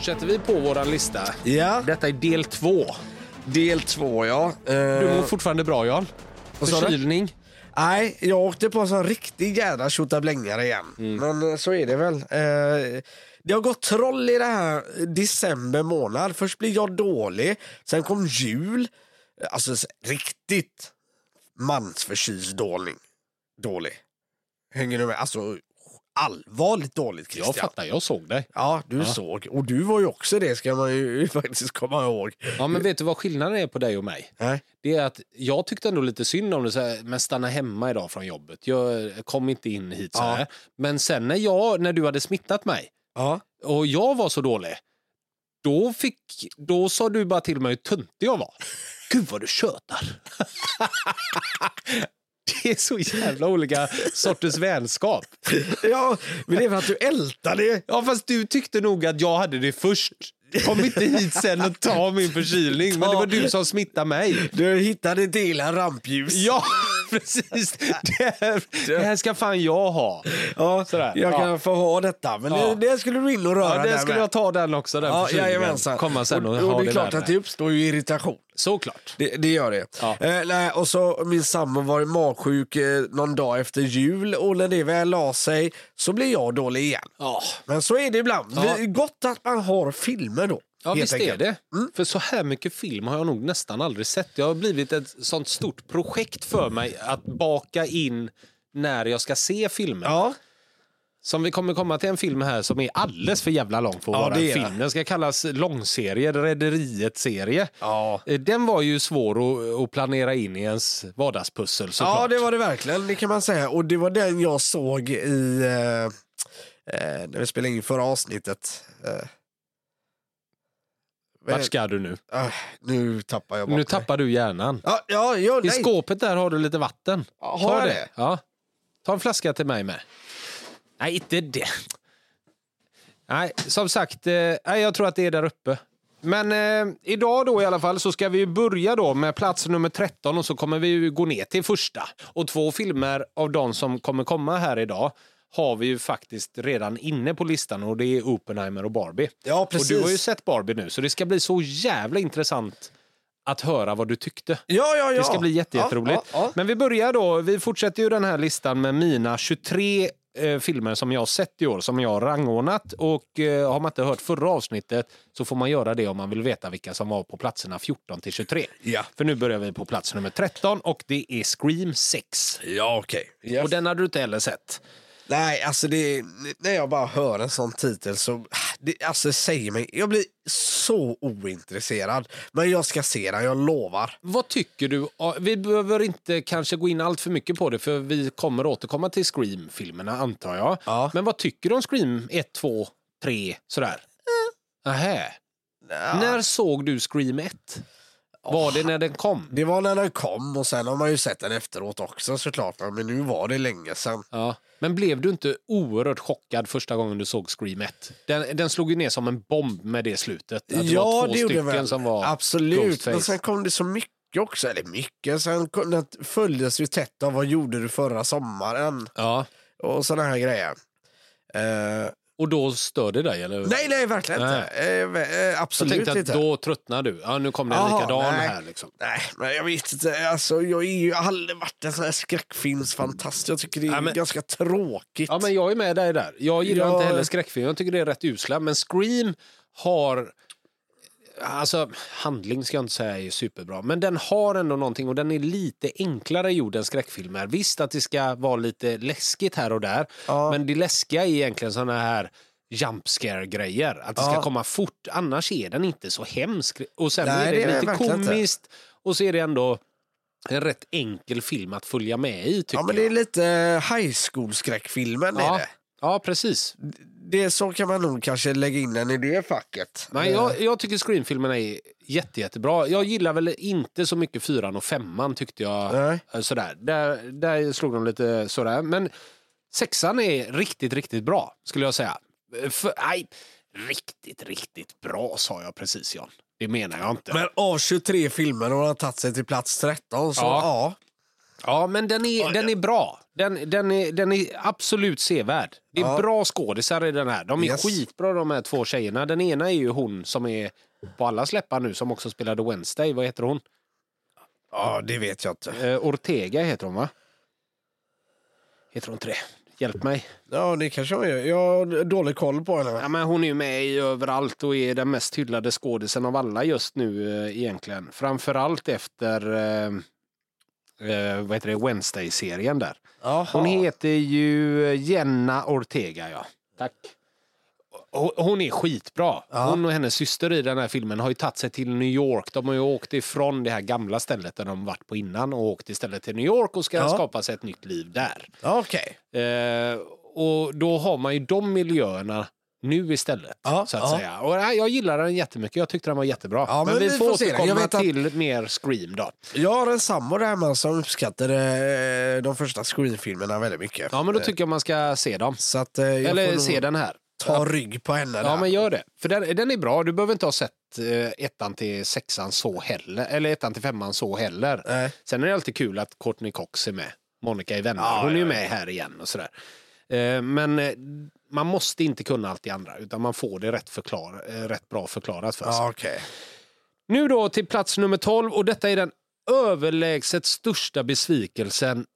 fortsätter vi på våran lista. Ja, Detta är del två. del två ja. Du Eh, mår fortfarande bra, Jan? Förkylning? nej, jag åkte på en sån riktig jävla tjottablängare igen. Men eh, så är det väl. Eh, det har gått troll i det här december månad. Först blir jag dålig, sen kom jul. Alltså riktigt mansförkyld dålig. dålig. Hänger du med? Alltså allvarligt dåligt Jag Christian. fattar, jag såg dig. Ja, du såg. Och du var ju också det ska man ju faktiskt komma ihåg. Ja, men vet du vad skillnaden är på dig och mig? Nej. Det är att jag tyckte ändå lite synd om det, så här, men stanna hemma idag från jobbet. Jag kom inte in hit så Ja. här. Men sen när, jag, när du hade smittat mig Ja. och jag var så dålig, då, fick, då sa du bara till mig hur töntig jag var. Gud vad du tjötar. det är så jävla olika sorters vänskap. ja, men det är för att du ältade. Ja, fast du tyckte nog att jag hade det först. Kom inte hit sen och ta min förkylning. Men det var du som smittade mig. Du hittade till en rampljus. Ja, precis. Det här, det här ska fan jag ha. Ja, Sådär. jag Ja. kan få ha detta. Men Ja. det, det skulle du in och röra Ja, det skulle med. jag ta den också. Den Ja, jajamensan. Komma sen och, och, ha och det är klart att det uppstår ju irritation. Såklart. Det, det gör det. Ja. Eh, nej, och så min sambo var magsjuk eh, någon dag efter jul och när det väl la sig så blev jag dålig igen. Ja, Men så är det ibland. Ja. Det är gott att man har filmer då. Ja helt visst är enkelt. det. För så här mycket film har jag nog nästan aldrig sett. Det har blivit ett sånt stort projekt för mig att baka in när jag ska se filmer. Ja, Som vi kommer komma till en film här som är alldeles för jävla lång för att Ja, vara en är film. Den ska kallas långserie, Rederiet-serie. ja. Eh, Den var ju svår att, planera in i ens vardagspussel såklart. ja, det var det verkligen. Det kan man säga. Och det var den jag såg i... Eh, eh, när vi spelade in förra avsnittet. Eh, Vart är- ska du nu? Ah, nu tappar jag bort Nu tappar du hjärnan. Ja, ja, ja, I nej. skåpet där har du lite vatten. Ta har jag det. det? Ja. Ta en flaska till mig med. Nej, inte det. Nej, som sagt, eh, nej, jag tror att det är där uppe. Men eh, idag då i alla fall så ska vi ju börja då med plats nummer 13 och så kommer vi ju gå ner till första. Och två filmer av de som kommer komma här idag har vi ju faktiskt redan inne på listan och det är Oppenheimer och Barbie. Ja, Och precis. du har ju sett Barbie nu så det ska bli så jävla intressant att höra vad du tyckte. Ja, ja, ja. Det ska bli jätteroligt. Ja, ja. Men vi börjar då. Vi fortsätter ju den här listan med mina 23 eh, filmer som jag har sett i år, som jag har rangordnat. Och eh, har man inte hört förra avsnittet så får man göra det om man vill veta vilka som var på platserna 14 till 23. Ja. För nu börjar vi på plats nummer 13 och det är Scream 6. Ja, okej. Yes. Och den hade du inte heller sett. Nej, alltså det, när jag bara hör en sån titel så, det, alltså säger mig, jag blir så ointresserad. Men jag ska se den, jag lovar. Vad tycker du? Ja, Vi behöver inte kanske gå in allt för mycket på det för vi kommer återkomma till Scream-filmerna antar jag. Ja. Men vad tycker du om Scream 1, 2, 3 sådär? Nähä. När såg du Scream 1? Var det när den kom? Det var när den kom och sen har man ju sett den efteråt också såklart. Men nu var det länge sedan. Ja. Men blev du inte oerhört chockad första gången du såg Scream 1? Den, den slog ju ner som en bomb med det slutet. Att det ja, var två det stycken väl. som var Absolut, Ghostface. men sen kom det så mycket också. Eller mycket, sen kom, det följdes ju tätt av vad gjorde du förra sommaren? Ja. Och sådana här grejer. Eh, Och då stör det dig? Eller? nej, nej, verkligen Nej. inte. Eh, eh, Jag absolut tänkte att inte. då tröttnar du. Ja, nu kom det en likadan nej. här. Liksom. Nej, men jag vet inte. Alltså, jag, är ju, jag har aldrig varit en sån här skräckfilmsfantast. Jag tycker det är Ja, men- ganska tråkigt. Ja, men jag är med dig där. Jag gillar Ja. inte heller skräckfilm. Jag tycker det är rätt usla. Men Scream har... Alltså, handling ska jag inte säga är superbra. Men den har ändå någonting och den är lite enklare gjord än skräckfilmer. Visst att det ska vara lite läskigt här och där. Ja. Men det läskiga är egentligen såna här jump grejer Att det ska Ja. komma fort. Annars är den inte så hemsk. Och sen Nej, är det det, är lite verkligen inte. komiskt. Och så är det ändå en rätt enkel film att följa med i tycker ja, men det är lite high school-skräckfilmen. Är det. Ja, precis. Det. Så kan man nog kanske lägga in den i det facket. Nej, jag, jag tycker Scream-filmerna är jätte, jättebra. Jag gillar väl inte så mycket fyran och femman tyckte jag. Nej. eh, Sådär. Där, där slog de lite sådär. Men sexan är riktigt, riktigt bra skulle jag säga. Eh, För, nej, Riktigt, riktigt bra sa jag precis John. Det menar jag inte. Men av 23 filmer har han tagit sig till plats 13, så Ja. ja. Ja, men den är, den är bra. Den, den, är, den är absolut sevärd. Det är Ja. bra skådisar i den här. De är Yes. skitbra de här två tjejerna. Den ena är ju hon som är på alla släppar nu som också spelade Wednesday. Vad heter hon? Ja, det vet jag inte. Eh, Ortega heter hon va? Heter hon inte det? Hjälp mig. Ja, det kanske jag gör. Jag har dålig koll på henne. Ja, men hon är ju med i överallt och är den mest hyllade skådisen av alla just nu eh, egentligen. Framförallt efter eh, vad heter det? Wednesday-serien där. Jaha. Hon heter ju Jenna Ortega, ja. Tack. Hon- är skitbra. Ja. Hon och hennes syster i den här filmen har ju tagit sig till New York. De har ju åkt ifrån det här gamla stället där de varit på innan och åkt istället till New York och ska Ja. skapa sig ett nytt liv där. Okej. Eh, och då har man ju de miljöerna nu istället. Ja, så att ja. säga. Och, nej, jag gillar den jättemycket. Jag tyckte den var jättebra. Ja, men, men vi vi får får återkomma att- till mer Scream då. Jag har en sambo där hemma som uppskattade eh, de första Scream-filmerna väldigt mycket. Ja, men då tycker jag man ska se dem. Så att eh, Eller se den här. ta rygg på henne Ja, där. men gör det. För den, den är bra. Du behöver inte ha sett eh, ettan till sexan så heller. Eller ettan till femman så heller. Nej. Sen är det alltid kul att Courtney Cox är med. Monica i Vänner. Ja, Hon är ju ja, med här igen och sådär. Eh, men eh, man måste inte kunna allt det andra. Utan man får det rätt, förklar, eh, rätt bra förklarat för sig. Okej. Nu då till plats nummer 12 och detta är den överlägset största besvikelsen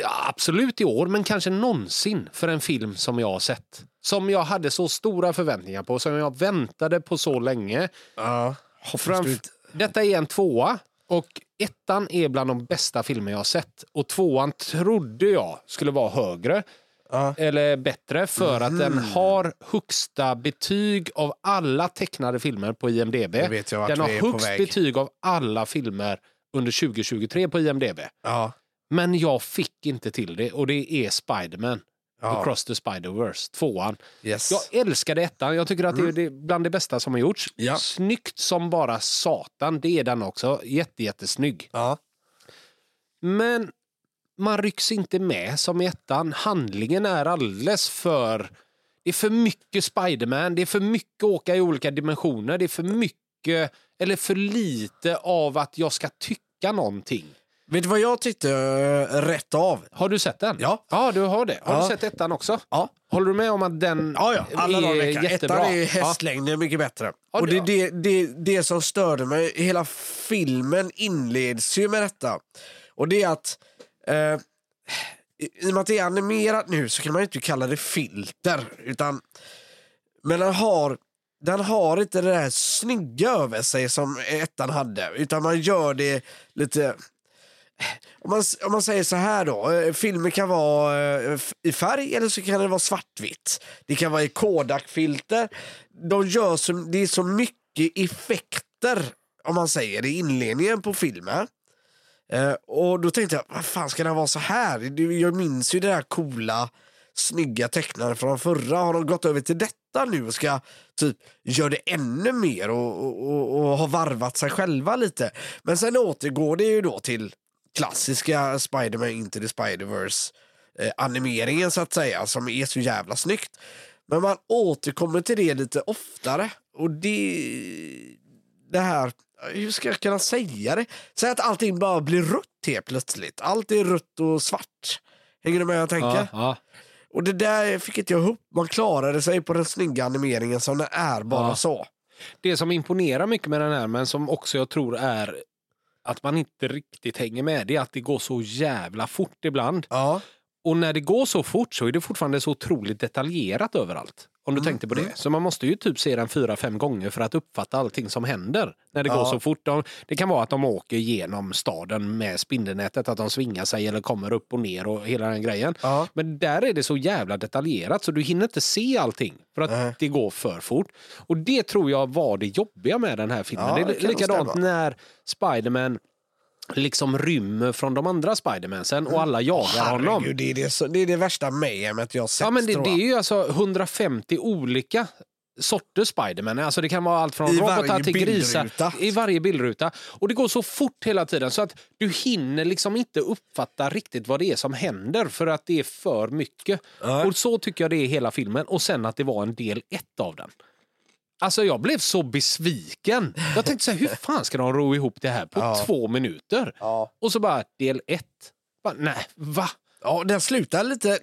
ja, absolut i år, men kanske någonsin för en film som jag har sett. Som jag hade så stora förväntningar på, som jag väntade på så länge. Ja. Framf- detta är en tvåa och ettan är bland de bästa filmer jag har sett. Och tvåan trodde jag skulle vara högre Ja. eller bättre för att den har högsta betyg av alla tecknade filmer på IMDB. Jag vet jag den har högst betyg av alla filmer under 2023 på IMDB. Ja. Men jag fick inte till det och det är Spiderman. Ja. Across the Spider-Verse, tvåan. Yes. Jag älskade ettan. Jag tycker att det är det- bland det bästa som har gjorts. Ja. Snyggt som bara satan, det är den också. Jätte, jättesnygg. Ja. Men man rycks inte med som i ettan. Handlingen är alldeles för... Det är för mycket Spiderman, det är för mycket åka i olika dimensioner, det är för mycket eller för lite av att jag ska tycka någonting. Vet du vad jag tyckte eh, rätt av? Har du sett den? Ja. Ja, du har det. Har Ja. du sett ettan också? Ja. Håller du med om att den Ja, ja. Alla är jättebra? Ettan är Ja. hästlängden mycket bättre. Ja, och det, det, det, det som störde mig, hela filmen inleds ju med detta. Och det är att eh, i och med att det är animerat nu så kan man ju inte kalla det filter. Utan, men den har, den har inte det där snygga över sig som ettan hade. Utan man gör det lite... Om man, om man säger så här då, eh, filmer kan vara eh, i färg eller så kan det vara svartvitt. Det kan vara i Kodak-filter. De gör så, det är så mycket effekter, om man säger, det, i inledningen på filmen. Eh, och då tänkte jag, vad fan ska det vara så här? Jag minns ju det där coola, snygga tecknaren från förra. Har de gått över till detta nu och ska typ göra det ännu mer och, och, och, och ha varvat sig själva lite? Men sen återgår det ju då till klassiska Spider-Man Into the Spider-Verse eh, animeringen så att säga, som är så jävla snyggt. Men man återkommer till det lite oftare och det, det här, hur ska jag kunna säga det? Säg att allting bara blir rött helt plötsligt. Allt är rött och svart. Hänger du med jag tänker? Ja, ja. Och det där fick inte jag ihop. Man klarade sig på den snygga animeringen som den är, bara Ja. så. Det som imponerar mycket med den här, men som också jag tror är att man inte riktigt hänger med, det är att det går så jävla fort ibland. Ja. Och när det går så fort så är det fortfarande så otroligt detaljerat överallt. Om du Mm, tänkte på det. Så man måste ju typ se den fyra, fem gånger för att uppfatta allting som händer. När det Ja. går så fort. De, det kan vara att de åker genom staden med spindelnätet, att de svingar sig eller kommer upp och ner och hela den grejen. Ja. Men där är det så jävla detaljerat så du hinner inte se allting för att Nej. det går för fort. Och det tror jag var det jobbiga med den här filmen. Ja, det är likadant när Spiderman liksom rymmer från de andra Spidermansen och alla jagar honom. Herregud, det är det, så, det är det värsta mayhemet jag har sett Ja, men det, det är ju alltså 150 olika sorters Spiderman. Alltså det kan vara allt från I robotar till grisar. bildruta. I varje bildruta. Och det går så fort hela tiden så att du hinner liksom inte uppfatta riktigt vad det är som händer för att det är för mycket. Ja. Och så tycker jag det är hela filmen. Och sen att det var en del ett av den. Alltså jag blev så besviken. Jag tänkte så här, hur fan ska de ro ihop det här på Ja. två minuter? Ja. Och så bara del ett. Bara, nej, va? Ja, den slutar lite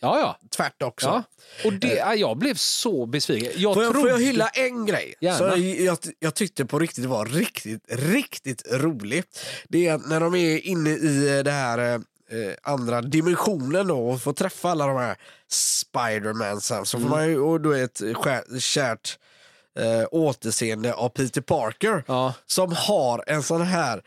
Ja, ja. tvärt också. ja. Och det, ja, jag blev så besviken. Jag Får jag, får jag trodde- hylla en grej? Gärna. Så jag, jag, tyckte på riktigt var riktigt, riktigt rolig. Det är att när de är inne i det här eh, andra dimensionen då och får träffa alla de här Spidermansen så får Mm. man ju och då ett skär, kärt eh, återseende av Peter Parker Ja. som har en sån här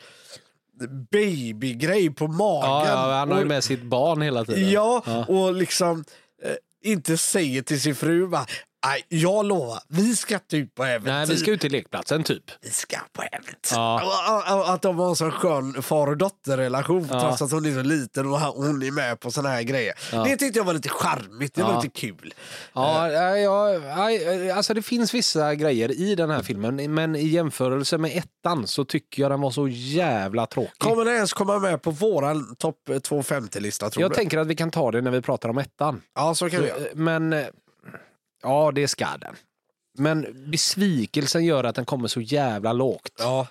babygrej på magen. Ja, ja, han har ju Och- med sitt barn hela tiden. Ja, och liksom eh, inte säger till sin fru bara, "Aj, jag lovar, vi ska inte ut på äventyr. Nej, vi ska ut till lekplatsen typ. Vi ska på äventyr. Ja. Att de har en sån skön far och dotterrelation Ja. trots att hon är så liten och hon är med på såna här grejer. Ja. Det tyckte jag var lite charmigt, det var Ja. lite kul. Ja, ja, alltså det finns vissa grejer i den här filmen, men i jämförelse med ettan så tycker jag den var så jävla tråkig. Kommer den ens komma med på våran topp 250-lista tror jag du? tänker att vi kan ta det när vi pratar om ettan. Ja, så kan vi göra. Men, ja det ska den. Men besvikelsen gör att den kommer så jävla lågt. Ja.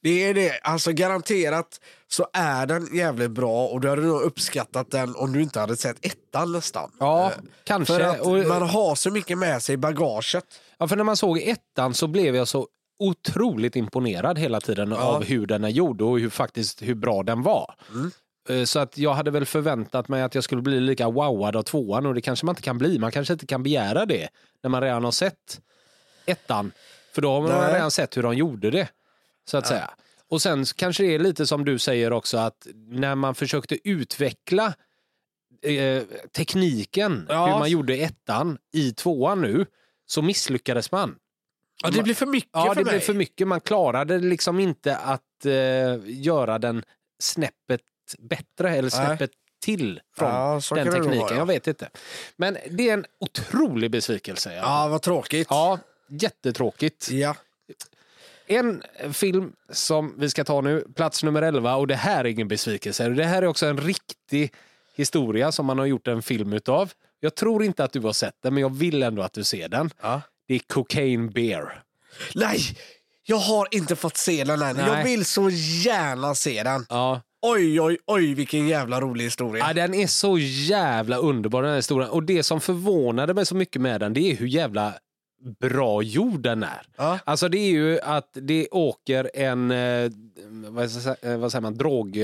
Det är det. Alltså garanterat så är den jävligt bra och du hade nog uppskattat den om du inte hade sett ettan nästan. Ja, Eh, kanske. För att Och- man har så mycket med sig i bagaget. Ja, för när man såg ettan så blev jag så otroligt imponerad hela tiden Ja. av hur den är gjord och hur, faktiskt, hur bra den var. Mm. Eh, Så att jag hade väl förväntat mig att jag skulle bli lika wowad av tvåan och det kanske man inte kan bli. Man kanske inte kan begära det när man redan har sett ettan. För då har man Nej. redan sett hur de gjorde det. Så att säga. Och sen kanske det är lite som du säger också att när man försökte utveckla eh, tekniken, Ja. hur man gjorde ettan i tvåan nu, så misslyckades man. Ja, det blir för mycket Ja, för det mig. blev för mycket. Man klarade liksom inte att eh, göra den snäppet bättre eller Nej. snäppet till från Ja, den tekniken. vara, ja. Jag vet inte. Men det är en otrolig besvikelse. Ja, Ja, vad tråkigt. ja jättetråkigt. Ja. En film som vi ska ta nu, plats nummer 11, och det här är ingen besvikelse. Det här är också en riktig historia som man har gjort en film utav. Jag tror inte att du har sett den, men jag vill ändå att du ser den. Ja. Det är Cocaine Bear. Nej, jag har inte fått se den än. Nej. Jag vill så gärna se den. Ja. Oj, oj, oj, vilken jävla rolig historia. Ja, den är så jävla underbar den här historien. Och det som förvånade mig så mycket med den, det är hur jävla bra gjord den är. Ja. Alltså det är ju att det åker en, eh, eh, vad säger man, drog...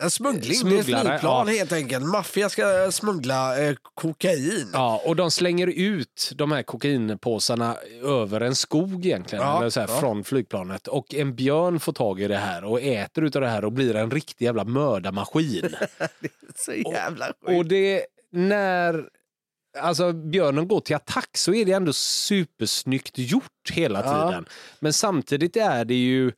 Eh, En smuggling, Smugglare, det är flygplan ja. helt enkelt. Maffia ska smuggla eh, kokain. ja, och de slänger ut de här kokainpåsarna över en skog egentligen, Ja, eller så här, ja. från flygplanet. Och en björn får tag i det här och äter utav det här och blir en riktig jävla mördarmaskin. Så jävla sjukt. Och det, när alltså, björnen går till attack så är det ändå supersnyggt gjort hela Ja. tiden. Men samtidigt är det ju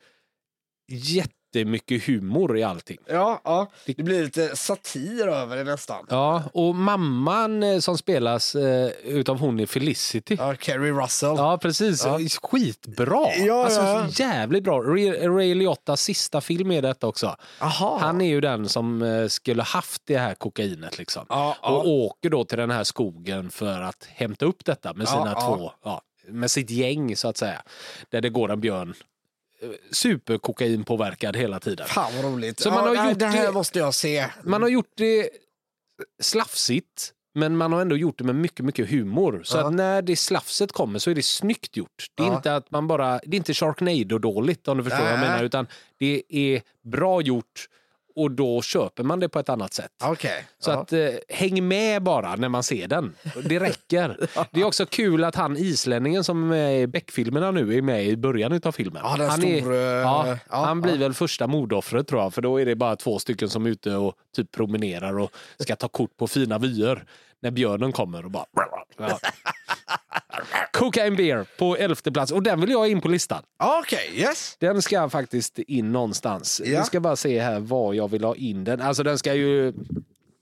jättemycket humor i allting. Ja, ja, det blir lite satir över det nästan. Ja, och mamman eh, som spelas eh, utav hon i Felicity. Ja, Kerry Russell. Ja, precis. Ja. Skitbra! Ja, alltså, ja. Jävligt bra. Ray, Ray Liottas sista film är detta också. Aha. Han är ju den som eh, skulle haft det här kokainet. Liksom. Ja, ja. Och åker då till den här skogen för att hämta upp detta med sina två, ja, med sitt gäng så att säga. Där det går en björn superkokainpåverkad hela tiden. Fan vad roligt. Så ja, man har nej, gjort det här det- måste jag se. Man har gjort det slafsigt, men man har ändå gjort det med mycket, mycket humor. Så Ja. att när det slafset kommer så är det snyggt gjort. Det är Ja. inte att man bara, det är inte Sharknado-dåligt om du förstår vad jag menar, utan det är bra gjort och då köper man det på ett annat sätt. Okej. Så ja. att eh, häng med bara när man ser den. Det räcker. Det är också kul att han islänningen som är med i Beck-filmerna nu är med i början av filmen. Ja, han, stor, eh, ja, han blir väl första mordoffret tror jag, för då är det bara två stycken som är ute och typ promenerar och ska ta kort på fina vyer. När björnen kommer och bara... Ja. Cocaine Beer på elfte plats och den vill jag ha in på listan. Okej, yes. Den ska faktiskt in någonstans. Vi ska bara se här var jag vill ha in den. Alltså den ska ju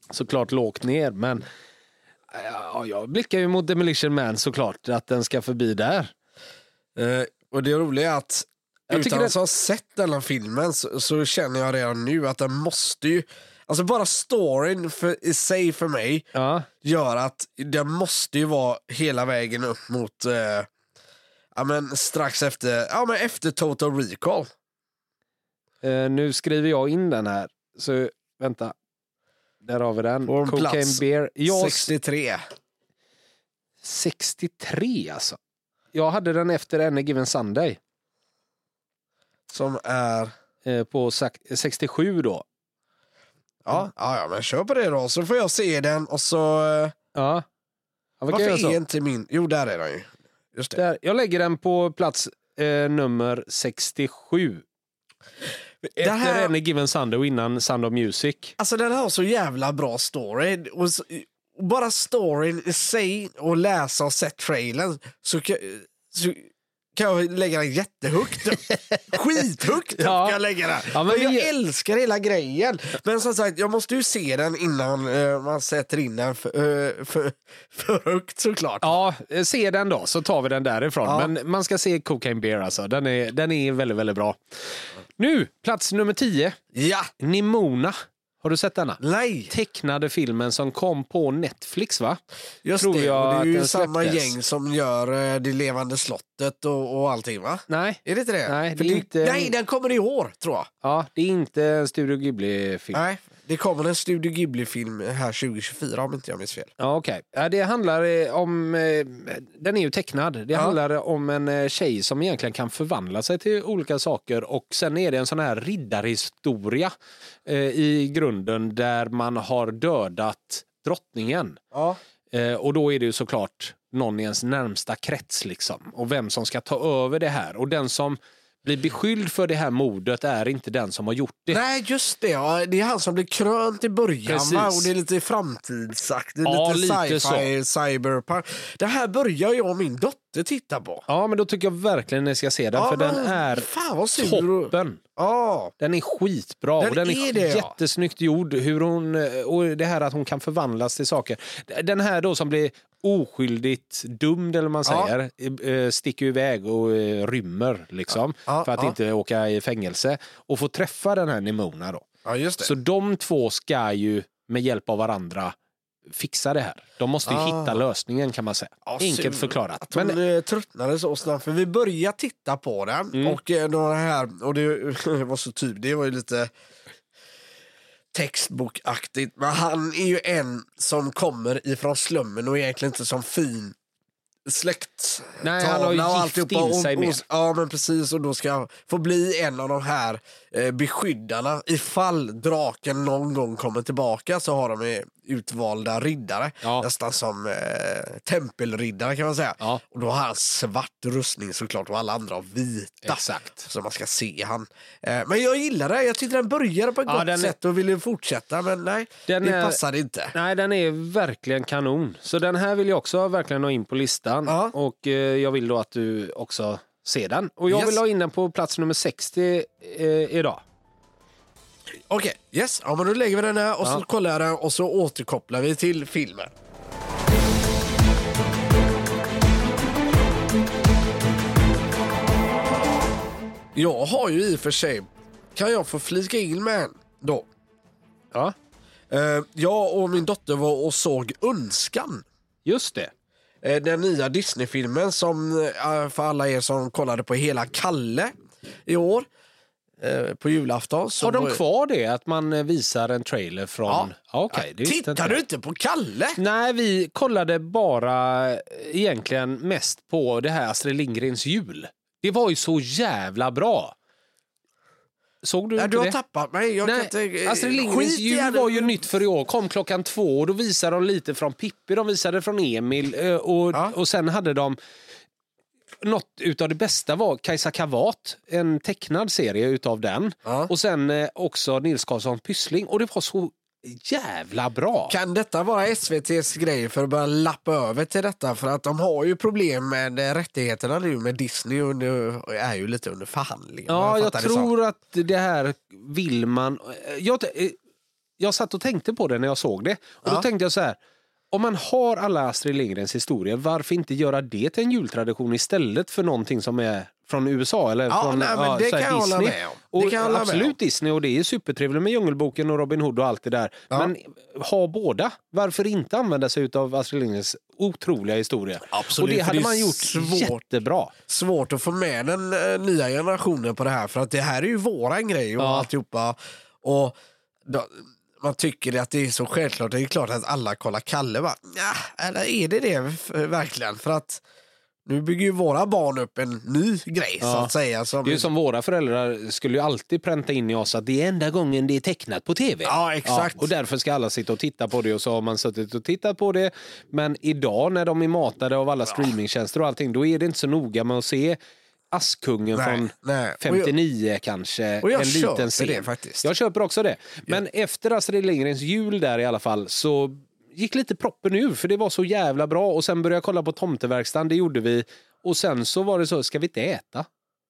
såklart lågt ner men ja, jag blickar ju mot Demolition Man såklart att den ska förbi där. Eh, och det roliga är att Jag utan det- att ha sett den här filmen så, så känner jag redan nu att den måste ju... Alltså bara storyn för, i sig för mig Ja, gör att den måste ju vara hela vägen upp mot eh, Ja, men strax efter, ja, men efter Total Recall. Eh, nu skriver jag in den här. Så vänta. Där har vi den. På Cocaine Bear. Jag 63. 63 alltså. Jag hade den efter Any Given Sunday. Som är... Eh, på sak- 67 då. Ja, ja, ja, men kör på det då. Så får jag se den och så... eh, Ja. ja vad Varför är så? inte min... Jo, där är den ju. Just det. Där, jag lägger den på plats eh, nummer 67. Det Efter här- Any Given Sunday och innan Sound of Music. Alltså den har så jävla bra story. Och så, och bara storyn i sig och läsa och sett trailern så, så kan jag lägga den jättehögt. Skithögt Ja. kan jag lägga den. Ja, men jag vi- älskar hela grejen. Men som sagt, jag måste ju se den innan eh, man sätter in den för, eh, för, för högt såklart. Ja, eh, se den då så tar vi den därifrån. Ja. Men man ska se Cocaine Bear alltså. Den är, den är väldigt, väldigt bra. Nu, plats nummer 10. Ja, Nimona. Har du sett denna? nej. Tecknade filmen som kom på Netflix va? Just tror det, jag och det är ju samma släpptes. gäng som gör eh, Det levande slottet och, och allting va? Nej, Är det inte det? Nej, För det är inte- nej, den kommer i år tror jag. ja, det är inte en Studio Ghibli-film. Nej, det kommer en Studio Ghibli-film här 2024 om inte jag minns fel. Ja, okej. Ja, det handlar eh, om... eh, Den är ju tecknad. Det Ja. handlar om en eh, tjej som egentligen kan förvandla sig till olika saker och sen är det en sån här riddarhistoria i grunden där man har dödat drottningen. Ja. Och då är det ju såklart någon i ens närmsta krets liksom. Och vem som ska ta över det här. Och den som blir beskylld för det här mordet är inte den som har gjort det. Nej, just det. Ja. Det är han som blir krönt i början Precis. va? och det är lite framtidsaktigt, Ja, lite, lite sci-fi, cyberpunk. Det här börjar jag och min dotter titta på. Ja, men då tycker jag verkligen ni ska se den Ja, för den men är Fan toppen. Ja. Den är skitbra Den och den är, är det, ja. jättesnyggt gjord. Hur hon, och det här att hon kan förvandlas till saker. Den här då som blir oskyldigt dömd eller man Ja. säger, eh, sticker iväg och eh, rymmer liksom. Ja, för att inte åka i fängelse. Och får träffa den här Nimona då. ja, just det. Så de två ska ju med hjälp av varandra fixa det här. De måste ju Ah. hitta lösningen kan man säga. Ja, Enkelt förklarat. Att hon Men, eh, tröttnade så snabbt. För vi började titta på den Mm. och eh, det här, och det var så typ, det var ju lite textbokaktigt. Men han är ju en som kommer ifrån slummen och egentligen inte som fin släkt. Nej, han har ju gift in sig och, och, med. Ja, men precis. Och då ska han få bli en av de här eh, beskyddarna. Ifall draken någon gång kommer tillbaka så har de utvalda riddare. Ja. Nästan som eh, tempelriddare kan man säga. Ja. Och då har han svart rustning såklart och alla andra har vita. Exakt. Så man ska se han. Eh, men jag gillar det. Jag tyckte den började på ett Ja, gott är- sätt och ville fortsätta. Men nej, Den det är- passade inte. Nej, den är verkligen kanon. Så den här vill jag också verkligen ha in på listan. Ja. Och eh, jag vill då att du också ser den. Och jag Yes. vill ha in den på plats nummer 60 eh, idag. Okej, yes. Ja, men då lägger vi den här och så kollar jag den och så återkopplar vi till filmen. Jag har ju i och för sig, kan jag få flika in med en då? Ja, Eh, jag och min dotter var och såg Önskan. just det. Eh, Den nya Disney-filmen som eh, för alla er som kollade på hela Kalle i år på julafton. Har de var- kvar det, att man eh, visar en trailer från... Ja. Ja. Det visste Tittar inte du inte på Kalle? Nej, vi kollade bara eh, egentligen mest på det här Astrid Lindgrens jul. Det var ju så jävla bra. Såg du Nej, inte du har det? tappat mig. Jag kan Nej, inte, eh, Astrid Lindgrens jul var ju nytt för i år. Kom klockan två och då visade de lite från Pippi, de visade från Emil eh, och, Ja. och sen hade de något utav det bästa var Kajsa Kavat, en tecknad serie utav den. Ja. Och sen eh, också Nils Karlsson Pyssling och det var så jävla bra. Kan detta vara SVTs grej för att börja lappa över till detta? För att de har ju problem med eh, rättigheterna nu med Disney och nu är ju lite under förhandling. Ja, jag så. tror att det här vill man... Jag, eh, jag satt och tänkte på det när jag såg det. Och Ja. Då tänkte jag så här. Om man har alla Astrid Lindgrens historier, varför inte göra det till en jultradition istället för någonting som är från USA eller Ja, från nej, men det kan jag Disney? med om. Och Det kan jag hålla med absolut Disney och det är supertrevligt med Djungelboken och Robin Hood och allt det där. Ja. Men ha båda. Varför inte använda sig av Astrid Lindgrens otroliga historia? Absolut, och det hade det man gjort svårt. jättebra. svårt att få med den eh, nya generationen på det här för att det här är ju våran grej och Ja. alltihopa. Och då, man tycker att det är så självklart. Det är klart att alla kollar Kalle. Va? Ja, eller är det det verkligen? För att nu bygger ju våra barn upp en ny grej så Ja. att säga. Som, Det är ju som våra föräldrar skulle ju alltid pränta in i oss att det är enda gången det är tecknat på tv. Ja, exakt. och därför ska alla sitta och titta på det och så har man suttit och tittat på det. Men idag när de är matade av alla streamingtjänster och allting, då är det inte så noga med att se Askungen Nej, från nej. Och jag- 59 kanske. och jag en köper liten scen. det faktiskt. Jag köper också det. Men efter Astrid Lindgrens jul där i alla fall så gick lite proppen ur för det var så jävla bra och sen började jag kolla på Tomteverkstan, det gjorde vi. Och sen så var det så, ska vi inte äta?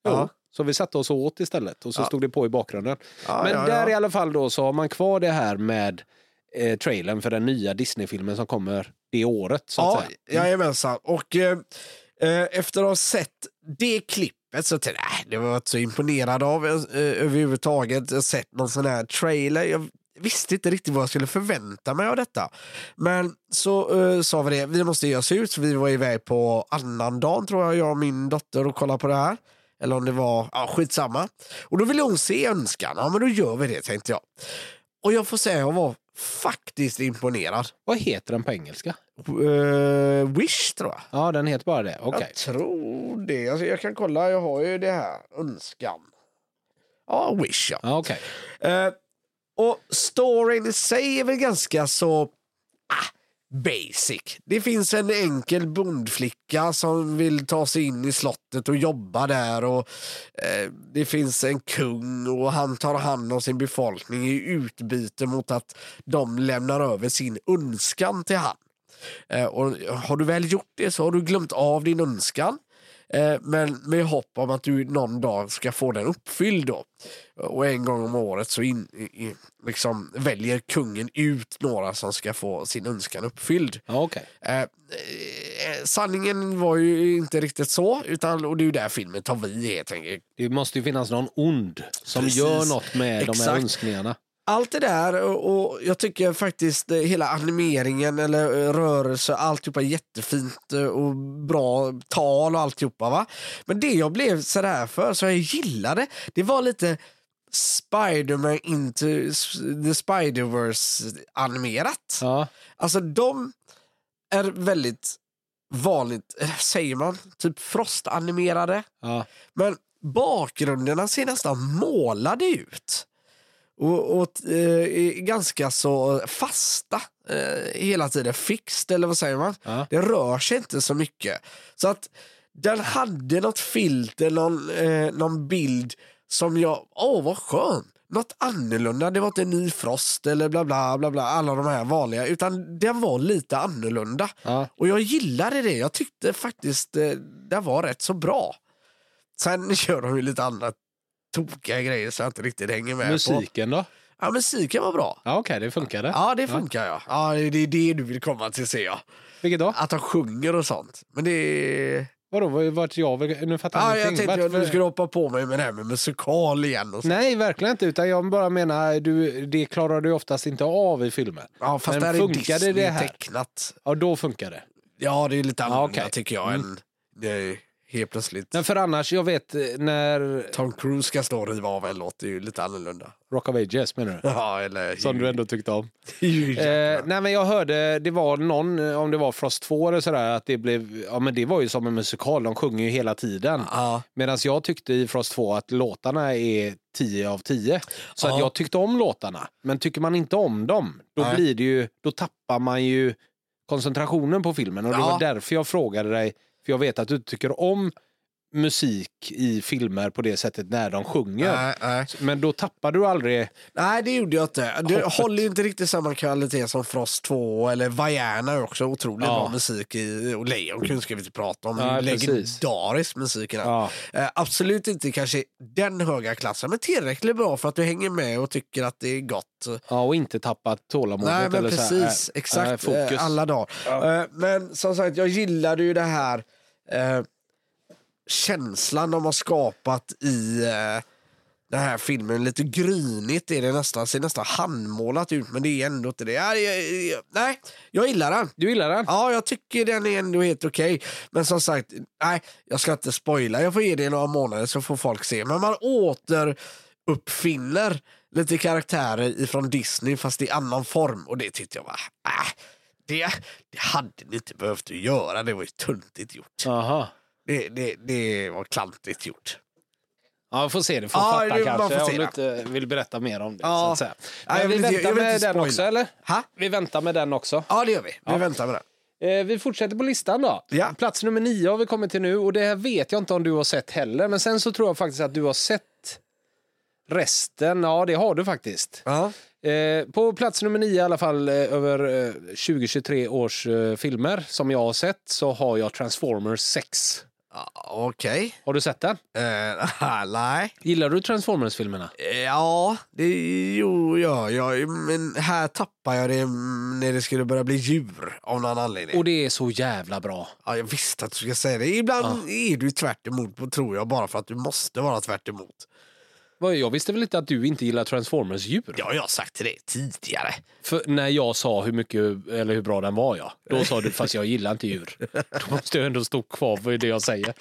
Jo. Ja. Så vi satte oss och åt istället och så Ja. stod det på i bakgrunden. Ja, Men ja, där ja. i alla fall då så har man kvar det här med eh, trailern för den nya Disney-filmen som kommer det året. Så att Ja, säga. jajamensan. Och eh, eh, efter att ha sett det klippet så tänkte jag, äh, det var jag inte så imponerad av eh, överhuvudtaget. Jag sett någon sån här trailer. Jag visste inte riktigt vad jag skulle förvänta mig av detta. Men så eh, sa vi det, vi måste ge oss ut. Vi var iväg på annan annandagen tror jag, jag och min dotter och kollade på det här. Eller om det var, ja skitsamma. Och då ville hon se Önskan. Ja men då gör vi det tänkte jag. Och jag får säga, jag var faktiskt imponerad. Vad heter den på engelska? Eh, Wish tror jag. Ja, den heter bara det. Okej. Jag tror det. Alltså, jag kan kolla, jag har ju det här. Önskan. Ja, Wish ja. Ja, okej. Eh, och storyn i sig är väl ganska så ah, basic. Det finns en enkel bondflicka som vill ta sig in i slottet och jobba där. Och eh, Det finns en kung och han tar hand om sin befolkning i utbyte mot att de lämnar över sin önskan till han. Eh, och har du väl gjort det så har du glömt av din önskan. Eh, men med hopp om att du någon dag ska få den uppfylld. Då. Och en gång om året så in, i, i, liksom väljer kungen ut några som ska få sin önskan uppfylld. Okej. Eh, eh, sanningen var ju inte riktigt så, utan, och det är ju där filmen tar vid helt enkelt. Det måste ju finnas någon ond som Precis. gör något med de här Exakt. önskningarna. Allt det där och, jag tycker faktiskt eh, hela animeringen eller eh, rörelse, alltihopa är jättefint eh, och bra tal och alltihopa. Va? Men det jag blev sådär för, så jag gillade, det var lite Spider-Man into the Spider-Verse animerat. Ja. Alltså de är väldigt vanligt, säger man, typ frostanimerade. Ja. Men bakgrunderna ser nästan målade ut. Och, och eh, ganska så fasta eh, hela tiden. Fixed eller vad säger man? Ja. Det rör sig inte så mycket. Så att den hade något filter, någon, eh, någon bild som jag, åh vad skönt. Något annorlunda, det var inte en ny frost eller bla bla bla bla, alla de här vanliga, utan den var lite annorlunda. Ja. Och jag gillade det, jag tyckte faktiskt eh, det var rätt så bra. Sen gör de ju lite andra tokiga grejer så jag inte riktigt hänger med på. Musiken då? Ja, musiken var bra. Ja, okej, det funkade. Ja, det funkar ja. ja. Det är det du vill komma till ser jag. Vilket då? Att de sjunger och sånt. Men det är... Vadå, vart jag vill... Nu fattar Ja, jag jag ingenting. tänkte att du skulle hoppa på mig med det här med musikal igen. Och så. Nej, verkligen inte. Utan jag bara menar, du, det klarar du oftast inte av i filmer. Ja, fast Men det här är funkade Disney det här? tecknat. Ja, då funkar det. Ja, det är lite annorlunda okej. tycker jag. Mm. Än det är helt plötsligt. Men för annars, jag vet eh, när... Tom Cruise ska stå och riva av en låt, det är ju lite annorlunda. Rock of Ages menar du? Ja, eller... Som du ändå tyckte om. Eh, nej men jag hörde, det var någon, eh, om det var Frost 2 eller sådär, att det blev, ja men det var ju som en musikal, de sjunger ju hela tiden. Ja. Medan jag tyckte i Frost 2 att låtarna är 10 av 10. Så Ja. att jag tyckte om låtarna. Men tycker man inte om dem, då Nej. blir det ju, då tappar man ju koncentrationen på filmen. Och det Ja. var därför jag frågade dig, för jag vet att du tycker om musik i filmer på det sättet när de sjunger. Nej, nej. Men då tappar du aldrig... nej, det gjorde jag inte. Det Hoppet. håller ju inte riktigt samma kvalitet som Frost 2 eller Vaiana är också otroligt Ja. bra musik i. Och Lejonkung ska vi inte prata om. Precis. Legendarisk musik i den. Ja. Eh, absolut inte kanske den höga klassen, men tillräckligt bra för att du hänger med och tycker att det är gott. Ja, och inte tappa tålamodet. Nej, men eller så här, precis. äh, exakt. äh, fokus. alla dagar. Eh, men som sagt, jag gillade ju det här eh, känslan de har skapat i eh, den här filmen lite grynigt. Är det nästan, ser nästan handmålat ut men det är ändå inte det. Ja, jag, jag, nej, jag gillar den. Du gillar den? Ja, jag tycker den är ändå helt okej. Men som sagt, nej, jag ska inte spoila. Jag får ge det några månader så får folk se. Men man återuppfinner lite karaktärer ifrån Disney fast i annan form och det tyckte jag var, äh, det, det hade ni inte behövt göra. Det var ju tuntigt gjort. Aha. Det, det, det var klantigt gjort. Ja, vi får se det. Får Ja, fatta det- kanske får om du inte vill berätta mer om det. Ja. Så jag vi inte- väntar vill med inte den också, eller? Ha? Vi väntar med den också. Ja, det gör vi. Vi Ja. väntar med det. Eh, vi fortsätter på listan då. Ja. Plats nummer nio har vi kommit till nu och det här vet jag inte om du har sett heller. Men sen så tror jag faktiskt att du har sett resten. Ja, det har du faktiskt. Ja. Eh, på plats nummer nio i alla fall eh, över eh, 2023 års filmer som jag har sett så har jag Transformers 6. Ja, Okej. Har du sett den? Eh, nej. Gillar du Transformers-filmerna? Eh, Ja, det jo, ja, ja, men här tappar jag det mm, när det skulle börja bli djur av någon anledning. Och det är så jävla bra. Ja, jag visste att du skulle säga det. Ibland är du tvärt emot, tror jag, bara för att du måste vara tvärt emot. Vad- Jag visste väl inte att du inte gillar Transformers-djur? Jag har sagt till dig tidigare. För när jag sa hur mycket eller hur bra den var, ja. Då sa du fast jag gillar inte djur. Då måste jag ändå stå kvar för det jag säger.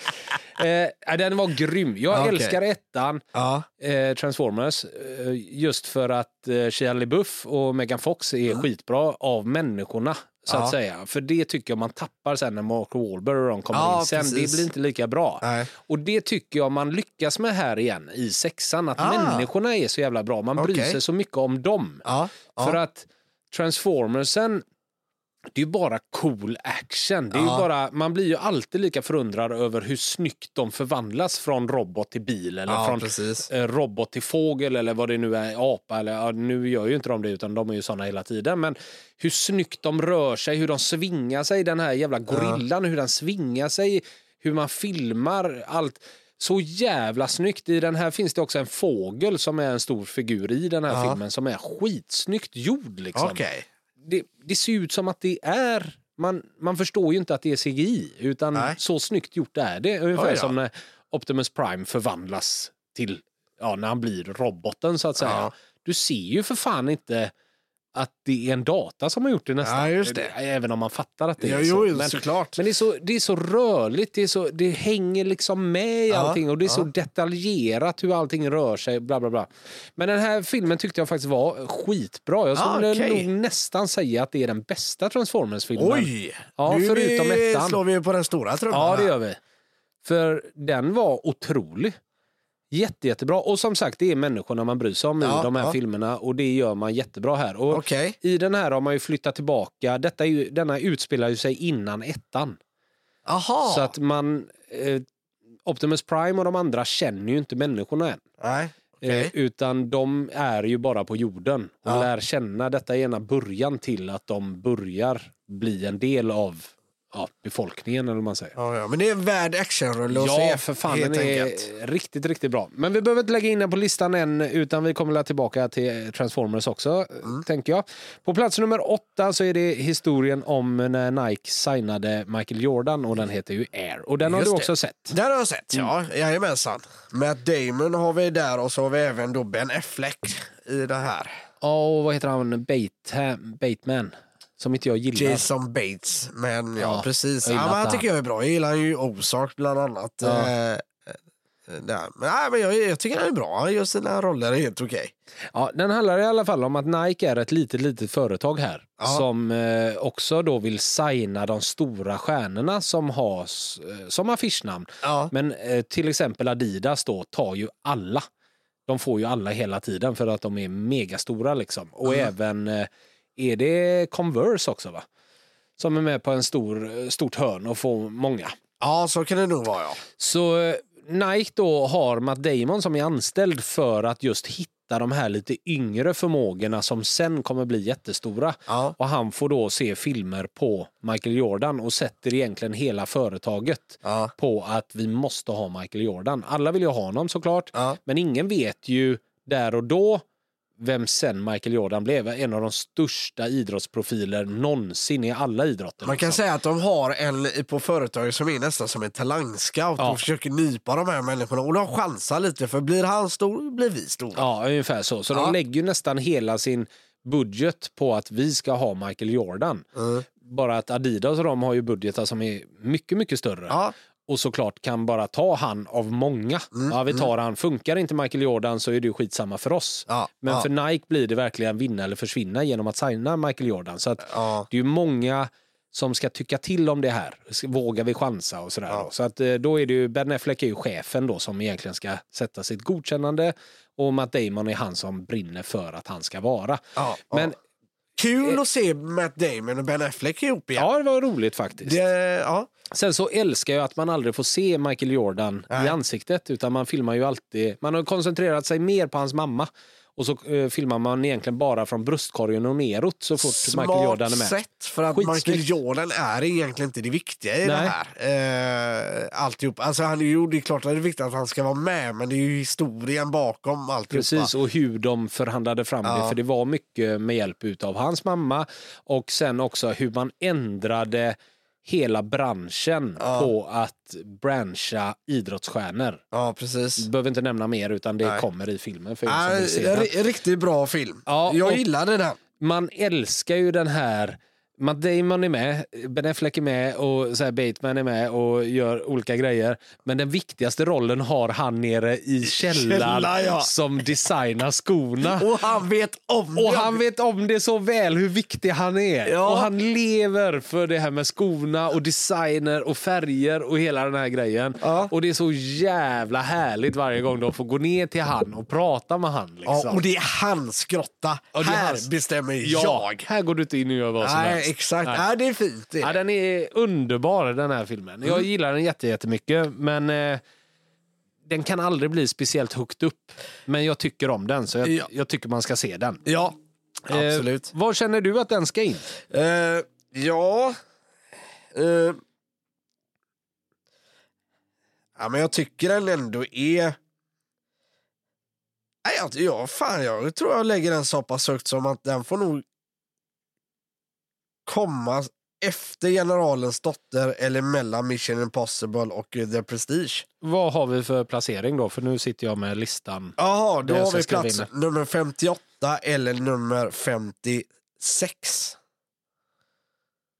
Eh, den var grym. Jag Ja, okej. älskar ettan, Ja, eh, Transformers, eh, just för att eh, Shia LaBeouf och Megan Fox är skitbra av människorna. Så Ja. att säga. För det tycker jag man tappar sen när Mark Wahlberg och de kommer Ja, in sen. precis. Det blir inte lika bra. Nej. Och det tycker jag man lyckas med här igen i sexan. Att Ah. människorna är så jävla bra. Man bryr Okej. sig så mycket om dem. ja. För att Transformersen, det är ju bara cool action. Det är Ja. bara, man blir ju alltid lika förundrad över hur snyggt de förvandlas från robot till bil eller ja, från precis. eh, robot till fågel eller vad det nu är, apa eller ja, nu gör ju inte de det utan de är ju såna hela tiden. Men hur snyggt de rör sig, hur de svingar sig, den här jävla gorillan, hur den svingar sig, hur man filmar, allt. Så jävla snyggt. I den här finns det också en fågel som är en stor figur i den här filmen som är skitsnyggt gjord. Liksom Okej. Det, det ser ut som att det är... Man, man förstår ju inte att det är CGI, utan Nej. så snyggt gjort är det. Ungefär som när Optimus Prime förvandlas till, ja, när han blir roboten så att säga. Ja. Du ser ju för fan inte att det är en data som har gjort det nästan. Ja, det. Även om man fattar att det Ja, är jo, så. Men, såklart. men det, är så, det är så rörligt, det, är så, det hänger liksom med i Ja, allting och det är så ja. detaljerat hur allting rör sig. Bla, bla, bla. Men den här filmen tyckte jag faktiskt var skitbra. Jag Ah, skulle okej. nog nästan säga att det är den bästa Transformers-filmen. Oj! Ja, nu förutom ettan. slår vi på den stora trumman. Ja, det gör vi. För den var otrolig. Jätte, jättebra. Och som sagt, det är människorna man bryr sig om Ja, i de här ja. filmerna och det gör man jättebra här. Och Okej. I den här har man ju flyttat tillbaka. Detta är ju, denna utspelar ju sig innan ettan. Aha. Så att man... Eh, Optimus Prime och de andra känner ju inte människorna än. Nej. okej. Eh, utan de är ju bara på jorden och Ja. lär känna. Detta är ena början till att de börjar bli en del av ja, befolkningen eller vad man säger. Ja, ja, men det är en värd actionrulle Ja, se. för fan. Den är enkelt. riktigt, riktigt bra. Men vi behöver inte lägga in den på listan än, utan vi kommer tillbaka till Transformers också, Mm. tänker jag. På plats nummer åtta så är det historien om när Nike signade Michael Jordan och den heter ju Air. Och den har Just du det. också sett. Den har jag sett, ja. Jajamensan. Matt Damon har vi där och så har vi även då Ben Affleck i det här. Ja, och vad heter han? Bateman. Som inte jag gillar. Jason Bates. Men ja, Ja, precis. Ja, men han tycker jag är bra. Jag gillar ju Ozark bland annat. Ja. Eh, eh, där. Men, nej, men jag, jag tycker han är bra. Han gör sina roller helt okej. Ja, den handlar i alla fall om att Nike är ett litet, litet företag här Ja. som eh, också då vill signa de stora stjärnorna som har eh, som affischnamn. Ja. Men eh, till exempel Adidas då tar ju alla. De får ju alla hela tiden för att de är megastora liksom. Och även eh, är det Converse också va? Som är med på en stor, stort hörn och får många. ja, så kan det nog vara ja. Så eh, Nike då har Matt Damon som är anställd för att just hitta de här lite yngre förmågorna som sen kommer bli jättestora. Ja. Och han får då se filmer på Michael Jordan och sätter egentligen hela företaget Ja. på att vi måste ha Michael Jordan. Alla vill ju ha honom såklart, Ja. men ingen vet ju där och då vem sen Michael Jordan blev. En av de största idrottsprofiler någonsin i alla idrotter. Man kan liksom. säga att de har en på företaget som är nästan som en talangscout Ja. och försöker nypa de här människorna och de chansar lite för blir han stor blir vi stora. Ja, ungefär så. Så Ja. de lägger nästan hela sin budget på att vi ska ha Michael Jordan. Mm. Bara att Adidas och de har ju budgetar som är mycket, mycket större. Ja. Och såklart kan bara ta han av många. Mm, Ja, vi tar han. Funkar inte Michael Jordan så är det ju skitsamma för oss. Ja, Men ja. för Nike blir det verkligen vinna eller försvinna genom att signa Michael Jordan. Så att Ja. det är ju många som ska tycka till om det här. Vågar vi chansa och sådär. Ja. Så att eh, då är det ju, Ben Affleck är ju chefen då som egentligen ska sätta sitt godkännande och Matt Damon är han som brinner för att han ska vara. Ja, Men Kul att se Matt Damon och Ben Affleck ihop igen. ja, det var roligt faktiskt. Det, ja. Sen så älskar jag att man aldrig får se Michael Jordan Nej. i ansiktet utan man filmar ju alltid, man har koncentrerat sig mer på hans mamma och så eh, filmar man egentligen bara från bröstkorgen och neråt så fort Michael Smart Jordan är med. sätt för att Skitsnyggt. Michael Jordan är egentligen inte det viktiga i det Nej. här. Eh, alltihop. Alltså han ju, det är klart att det är viktigt att han ska vara med men det är ju historien bakom alltihopa. Precis, och hur de förhandlade fram det. Ja. För det var mycket med hjälp av hans mamma och sen också hur man ändrade hela branschen Ja. på att branscha idrottsstjärnor. Ja, precis. Behöver inte nämna mer utan det Nej. kommer i filmen för Nej, riktigt bra film. Ja, jag gillade den. Man älskar ju den här Matt Damon är med, Ben Affleck är med och så Bateman är med och gör olika grejer. Men den viktigaste rollen har han nere i källaren Källaren, ja. som designar skorna. Och han vet om Och det. han vet om det så väl hur viktig han är. Ja. Och han lever för det här med skorna och designer och färger och hela den här grejen. Ja. Och det är så jävla härligt varje gång de får gå ner till han och prata med han. Liksom. Och det är hans grotta. Här hans. bestämmer Ja, jag. här går du inte in och gör vad som helst. Exakt. Nej. Nej. det är fint. Det. Ja, den är underbar den här filmen. Jag gillar den jätte- jättemycket men eh, den kan aldrig bli speciellt högt upp. Men jag tycker om den så jag, Ja. jag tycker man ska se den. Ja, absolut. Eh, var känner du att den ska in? Eh, ja... Eh, ja, men jag tycker den ändå är... Nej, jag, ja, fan, jag tror jag lägger den så pass högt som att den får nog komma efter Generalens dotter eller mellan Mission Impossible och The Prestige. Vad har vi för placering då? För nu sitter jag med listan. Jaha, då har vi plats in nummer 58 eller nummer 56.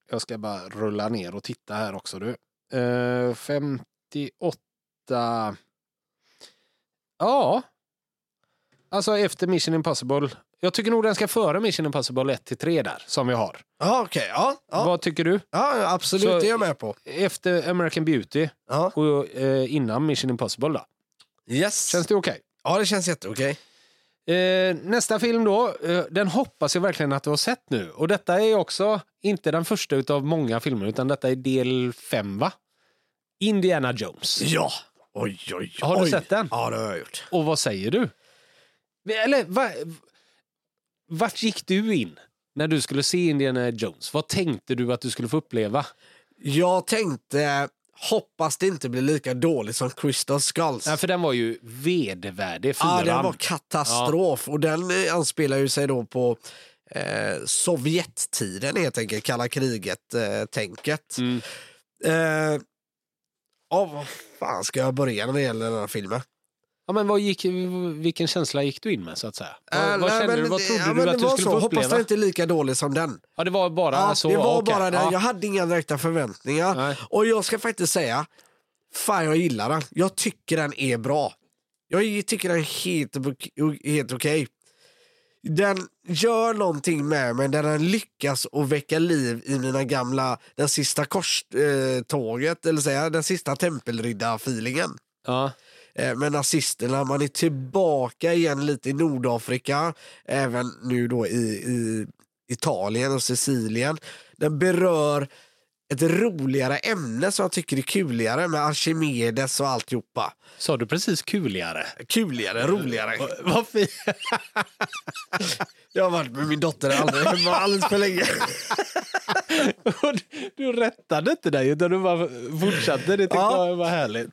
Jag ska bara rulla ner och titta här också du. Eh, 58. Ja. Alltså efter Mission Impossible. Jag tycker nog den ska före Mission Impossible 1 till 3 där som vi har. Ja, okej. Ja, ja. Vad tycker du? ja, absolut. Så- det är jag med på. Efter American Beauty Ja. och eh, innan Mission Impossible då? Yes. Känns det okej? Ja, det känns jätteokej. Eh, nästa film då, eh, den hoppas jag verkligen att du har sett nu. Och detta är också inte den första utav många filmer utan detta är del fem va? Indiana Jones. Ja. Oj, oj, oj. Har du sett den? Ja, det har jag gjort. Och vad säger du? Eller va, vart gick du in när du skulle se Indiana Jones? Vad tänkte du att du skulle få uppleva? Jag tänkte, hoppas det inte blir lika dåligt som Crystal Skulls. Ja, för den var ju vedervärdig, Ja, den var katastrof. Och den eh, anspelar ju sig då på eh, Sovjettiden helt enkelt, kalla kriget-tänket. Mm. Eh, ja, vad fan ska jag börja när det gäller den här filmen? Ja, men vad gick, vilken känsla gick du in med så att säga? Vad, Eh, vad, nej, men du, vad trodde ja, du att du skulle så. få Hoppas uppleva? det inte är lika dålig som den. Ja, det var bara Ja, så? det var okej. bara. Ja. Jag hade inga direkta förväntningar. Nej. Och jag ska faktiskt säga, fan jag gillar den. Jag tycker den är bra. Jag tycker den är helt, helt okej. Den gör någonting med mig där den lyckas att väcka liv i mina gamla, den sista korståget, eller säga den sista tempelriddarfeelingen. Ja. Eh, med nazisterna. Man är tillbaka igen lite i Nordafrika, även nu då i, i Italien och Sicilien. Den berör ett roligare ämne som jag tycker är kuligare med Archimedes och alltihopa. Sa du precis kuligare? Kuligare, roligare. Vad fint. Jag har varit med min dotter alldeles, för länge. du rättade inte dig utan du bara fortsatte. Det tyckte Ja. jag var härligt.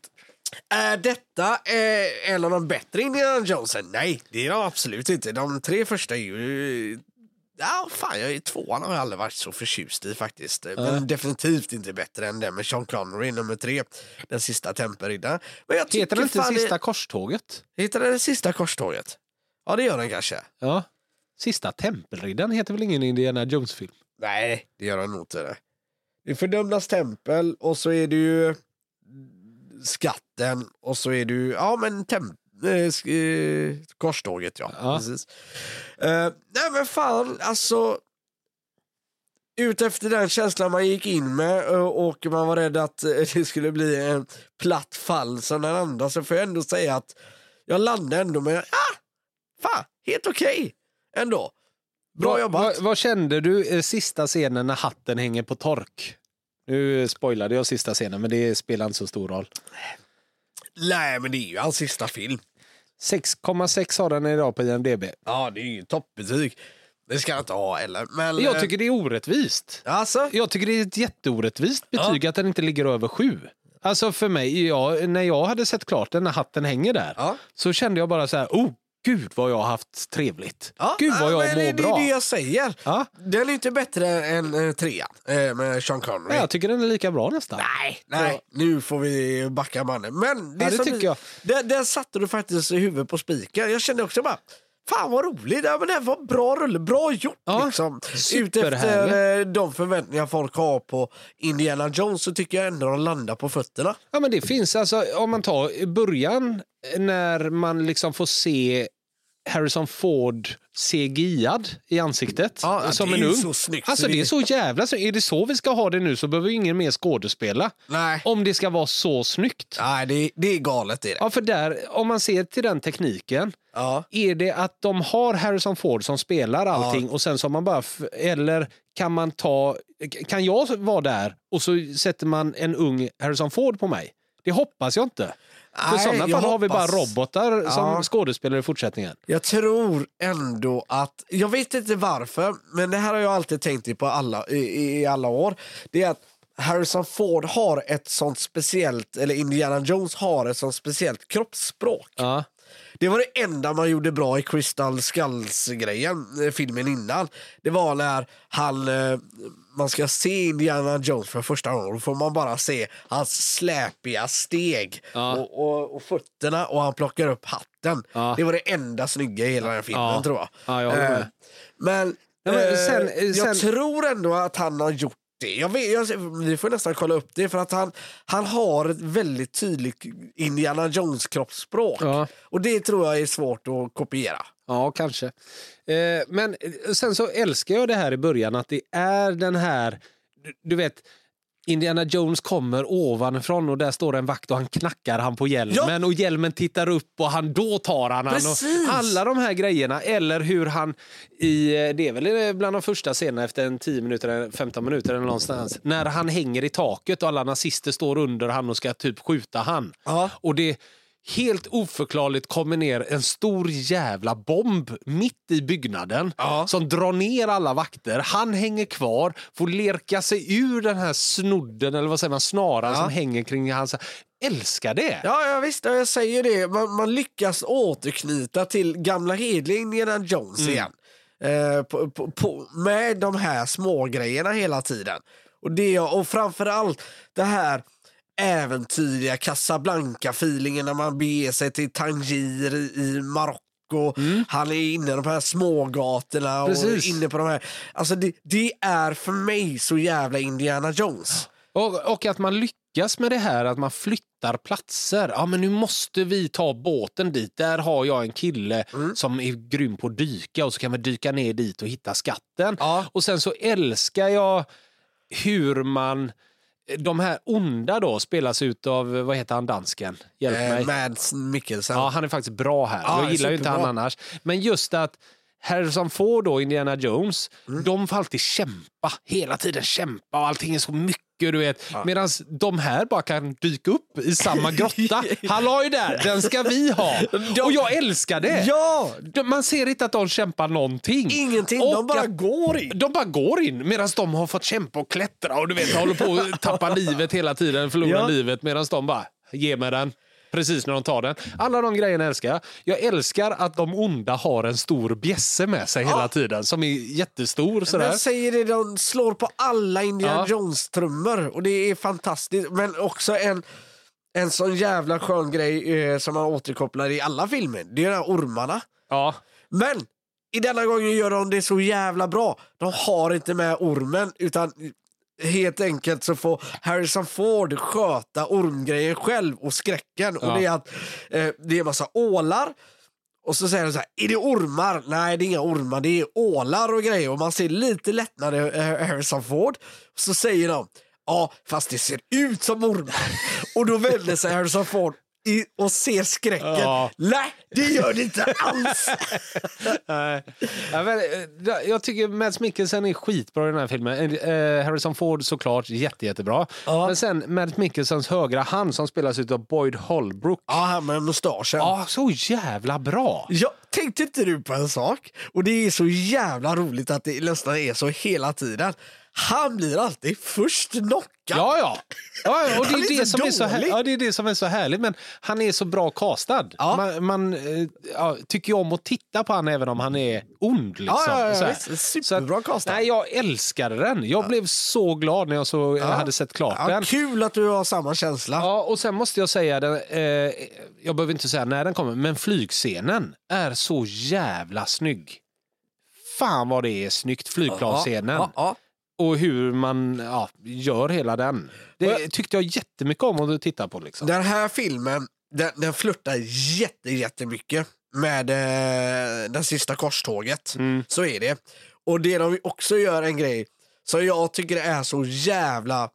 Är detta eh, en av de bättre Indiana Jonesen? Nej, det är de absolut inte. De tre första är ju... Ja, fan, jag är tvåan har jag aldrig varit så förtjust i faktiskt. Men definitivt inte bättre än den med Sean Connery, nummer tre. Den sista tempelriddaren. Heter den inte fan det- Sista korståget? Heter den sista korståget? Ja, det gör den kanske. Ja. Sista tempelriddaren heter väl ingen Indiana Jones-film? Nej, det gör den nog inte. Det är fördömdas tempel och så är det ju skatten och så är ju, ja men tem- eh, eh, korståget ja. Ja. Precis. Eh, nej men fan, alltså. Ut efter den känslan man gick in med eh, och man var rädd att det skulle bli en platt fall som den andra så får jag ändå säga att jag landade ändå med, ah, fan, helt okej ändå. Bra jobbat. Vad, vad kände du sista scenen när hatten hänger på tork? Nu spoilade jag sista scenen, men det spelar inte så stor roll. Nej, men det är ju hans sista film. 6,6 har den idag på IMDB. Ja, det är ju toppbetyg. Det ska jag inte ha heller. Men, Jag eh, tycker det är orättvist. Alltså? Jag tycker det är ett jätteorättvist betyg att den inte ligger över sju. Alltså för mig, jag, när jag hade sett klart den när hatten hänger där, Ja. så kände jag bara så här, oh gud vad jag har haft trevligt. Ja, gud vad jag mår det, bra. Det är det jag säger. Ja. Den är inte bättre än eh, trean eh, med Sean Connery. Nej, jag tycker den är lika bra nästan. Nej, nej. nu får vi backa mannen. Men det, Ja, det tycker du- jag. Där, där satte du faktiskt huvudet på spiken. Jag kände också bara, fan vad roligt. Ja, men det var bra rulle, bra gjort Ja, liksom. Ut efter superhärligt. eh, de förväntningar folk har på Indiana Jones så tycker jag ändå de landar på fötterna. Ja, men det finns alltså, om man tar början när man liksom får se Harrison Ford CGI-ad i ansiktet Ja, som det är en ung. så snyggt, Alltså så det är så jävla så Är det så vi ska ha det nu så behöver ingen mer skådespela. Nej, Om det ska vara så snyggt. nej det, det är galet. Det är det. Ja, för där, om man ser till den tekniken, Ja. är det att de har Harrison Ford som spelar allting och sen så man bara, eller kan man ta, kan jag vara där och så sätter man en ung Harrison Ford på mig? Det hoppas jag inte. För i sådana fall har vi bara robotar Ja. som skådespelare i fortsättningen. Jag tror ändå att, jag vet inte varför, men det här har jag alltid tänkt på alla, i, i alla år. Det är att Harrison Ford har ett sånt speciellt, eller Indiana Jones har ett sånt speciellt kroppsspråk. Ja. Det var det enda man gjorde bra i Crystal Skulls-grejen, eh, filmen innan. Det var när han, eh, man ska se Indiana Jones för första gången, då får man bara se hans släpiga steg Ja. och, och, och fötterna och han plockar upp hatten. Ja. Det var det enda snygga i hela den här filmen Ja. tror jag. Ja, jag Eh. Men, Ja, men eh, sen- eh, jag sen- tror ändå att han har gjort det. Jag vet, jag, vi får nästan kolla upp det för att han, han har ett väldigt tydligt Indiana Jones kroppsspråk. Ja. Och det tror jag är svårt att kopiera. Ja, kanske. Eh, men sen så älskar jag det här i början att det är den här, du, du vet, Indiana Jones kommer ovanifrån och där står en vakt och han knackar han på hjälmen och hjälmen tittar upp och han då tar han han. Precis. Och alla de här grejerna. Eller hur han i, eh, det är väl bland de första scenerna efter en 10 minuter, eller 15 minuter eller någonstans. När han hänger i taket och alla nazister står under han och ska typ skjuta han. Ja. Och det helt oförklarligt kommer ner en stor jävla bomb mitt i byggnaden Ja. som drar ner alla vakter. Han hänger kvar, får lirka sig ur den här snodden eller vad säger man, snaran Ja. som hänger kring hans... Älskar det! Ja, ja visst, ja, jag säger det. Man, man lyckas återknyta till gamla hedliga Indiana Jones Mm. igen. Eh, på, på, på, med de här små grejerna hela tiden. Och, det, och framförallt det här äventyrliga Casablanca-feelingen när man beger sig till Tangier i, Marocko. Han är inne i de här smågatorna och Mm. Precis. inne på de här... Alltså det, det är för mig så jävla Indiana Jones. Och, och att man lyckas med det här att man flyttar platser. Ja, men nu måste vi ta båten dit. Där har jag en kille Mm. som är grym på att dyka och så kan vi dyka ner dit och hitta skatten. Ja. Och sen så älskar jag hur man de här onda då spelas ut av, vad heter han, dansken? Hjälp mig. Eh, Mads Mikkelsen. Ja, han är faktiskt bra här. Ja, jag gillar ju inte han annars. Men just att Harrison Ford och Indiana Jones, Mm. de får alltid kämpa. Hela tiden kämpa och allting är så mycket. Du vet. Medan de här bara kan dyka upp i samma grotta. Halloj där, den ska vi ha. Och jag älskar det. Ja! De- Man ser inte att de kämpar någonting. Ingenting, Och de bara att- går in. de bara går in medan de har fått kämpa och klättra och du vet håller på att tappa livet hela tiden, förlora Ja. livet medan de bara, ge mig den. Precis när de tar den. Alla de grejerna älskar jag. Jag älskar att de onda har en stor bjässe med sig hela tiden som är jättestor. Sådär. Jag säger det, de slår på alla Indiana Ja. Jones-trummor och det är fantastiskt. Men också en, en sån jävla skön grej eh, som man återkopplar i alla filmer. Det är de här ormarna. Ja. Men i denna gången gör de det så jävla bra. De har inte med ormen utan helt enkelt så får Harrison Ford sköta ormgrejen själv och skräcken. Och Ja. det är att eh, det är en massa ålar och så säger de så här, är det ormar? Nej, det är inga ormar, det är ålar och grejer. Och man ser lite lättnad i Harrison Ford. Och så säger de, ja, fast det ser ut som ormar. och då vänder sig Harrison Ford i, och ser skräcken. Ja. Nej, det gör det inte alls. Nej. Ja, men, eh, jag tycker Mads Mikkelsen är skitbra i den här filmen. Eh, Harrison Ford såklart jätte, jättebra. Ja. Men sen Mads Mikkelsens högra hand som spelas av Boyd Holbrook. ja, han med mustaschen. Ja, så jävla bra! Ja, tänkte inte du på en sak? Och det är så jävla roligt att det nästan är så hela tiden. Han blir alltid först knockad. Ja, ja. ja ja, och det är är, det, som är så här, dålig. ja, det är det som är så härligt. Men han är så bra castad. Ja. Man, man eh, ja, tycker om att titta på han även om han är ond. Liksom. Ja, ja, ja, Superbra castad. Nej, jag älskade den. Jag blev så glad när jag så, hade sett klart den. kul att du har samma känsla. Ja, och sen måste jag säga, den, eh, jag behöver inte säga när den kommer, men flygscenen är så jävla snygg. Fan vad det är snyggt, flygplansscenen. Och hur man ja, gör hela den. Det tyckte jag jättemycket om att titta på. Liksom. Den här filmen den, den flörtar jätte, jättemycket med eh, den sista korståget. Mm. Så är det. Och det de också gör en grej som jag tycker är så jävla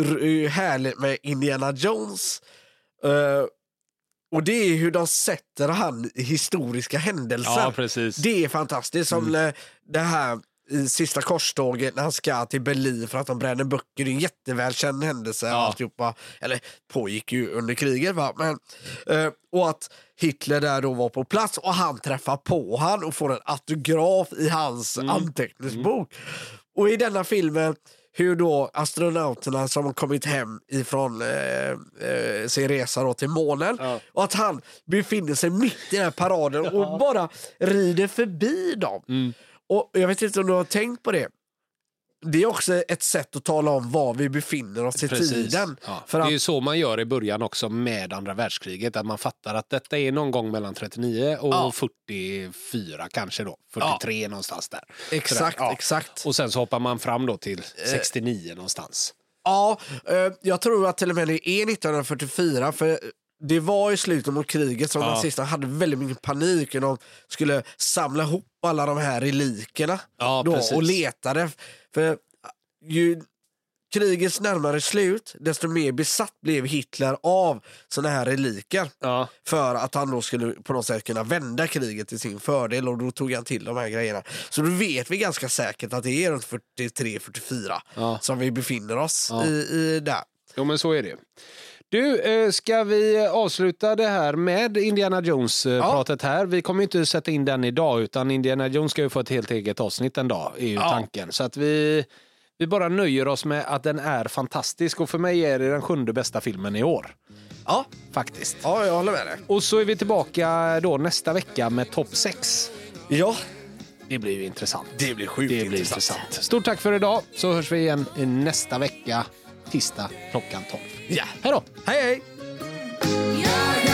r- härligt med Indiana Jones. eh, och det är hur de sätter han i historiska händelser. Ja, precis. Det är fantastiskt. Som eh, det här i sista korståget när han ska till Berlin för att de bränner böcker. Det är en jättevälkänd händelse. Ja. Alltihopa, eller pågick ju under kriget. Va? Men, eh, och att Hitler där då var på plats och han träffar på han och får en autograf i hans Mm. anteckningsbok. Och i denna filmen hur då astronauterna som har kommit hem ifrån eh, eh, sin resa då till månen Ja. och att han befinner sig mitt i den här paraden och bara rider förbi dem. Mm. Och Jag vet inte om du har tänkt på det. Det är också ett sätt att tala om var vi befinner oss i tiden. Ja. För Det är att, ju så man gör i början också med andra världskriget. Att man fattar att detta är någon gång mellan 39 och Ja. 44 kanske då. 43 någonstans där. exakt, ja. exakt. Och sen så hoppar man fram då till Eh. 69 någonstans. Ja, eh, jag tror att till och med det är 1944 för det var i slutet mot kriget som Ja. nazisterna hade väldigt mycket panik och de skulle samla ihop alla de här relikerna Ja, då, precis. och letade. För ju krigets närmare slut desto mer besatt blev Hitler av såna här reliker. Ja. För att han då skulle på något sätt kunna vända kriget till sin fördel och då tog han till de här grejerna. Så då vet vi ganska säkert att det är runt 43-44 Ja. som vi befinner oss i, i där. Jo, men så är det. Du, eh, ska vi avsluta det här med Indiana Jones-pratet här? Vi kommer inte sätta in den idag, utan Indiana Jones ska ju få ett helt eget avsnitt en dag, är ju Ja. tanken. Så att vi, vi bara nöjer oss med att den är fantastisk och för mig är det den sjunde bästa filmen i år. Ja, Faktiskt. ja jag håller med dig. Och så är vi tillbaka då nästa vecka med topp 6. Ja, Det blir ju intressant. det blir sjukt Det blir intressant. Stort tack för idag, så hörs vi igen nästa vecka, tisdag klockan 12. Ja, hej då! Hej, hej!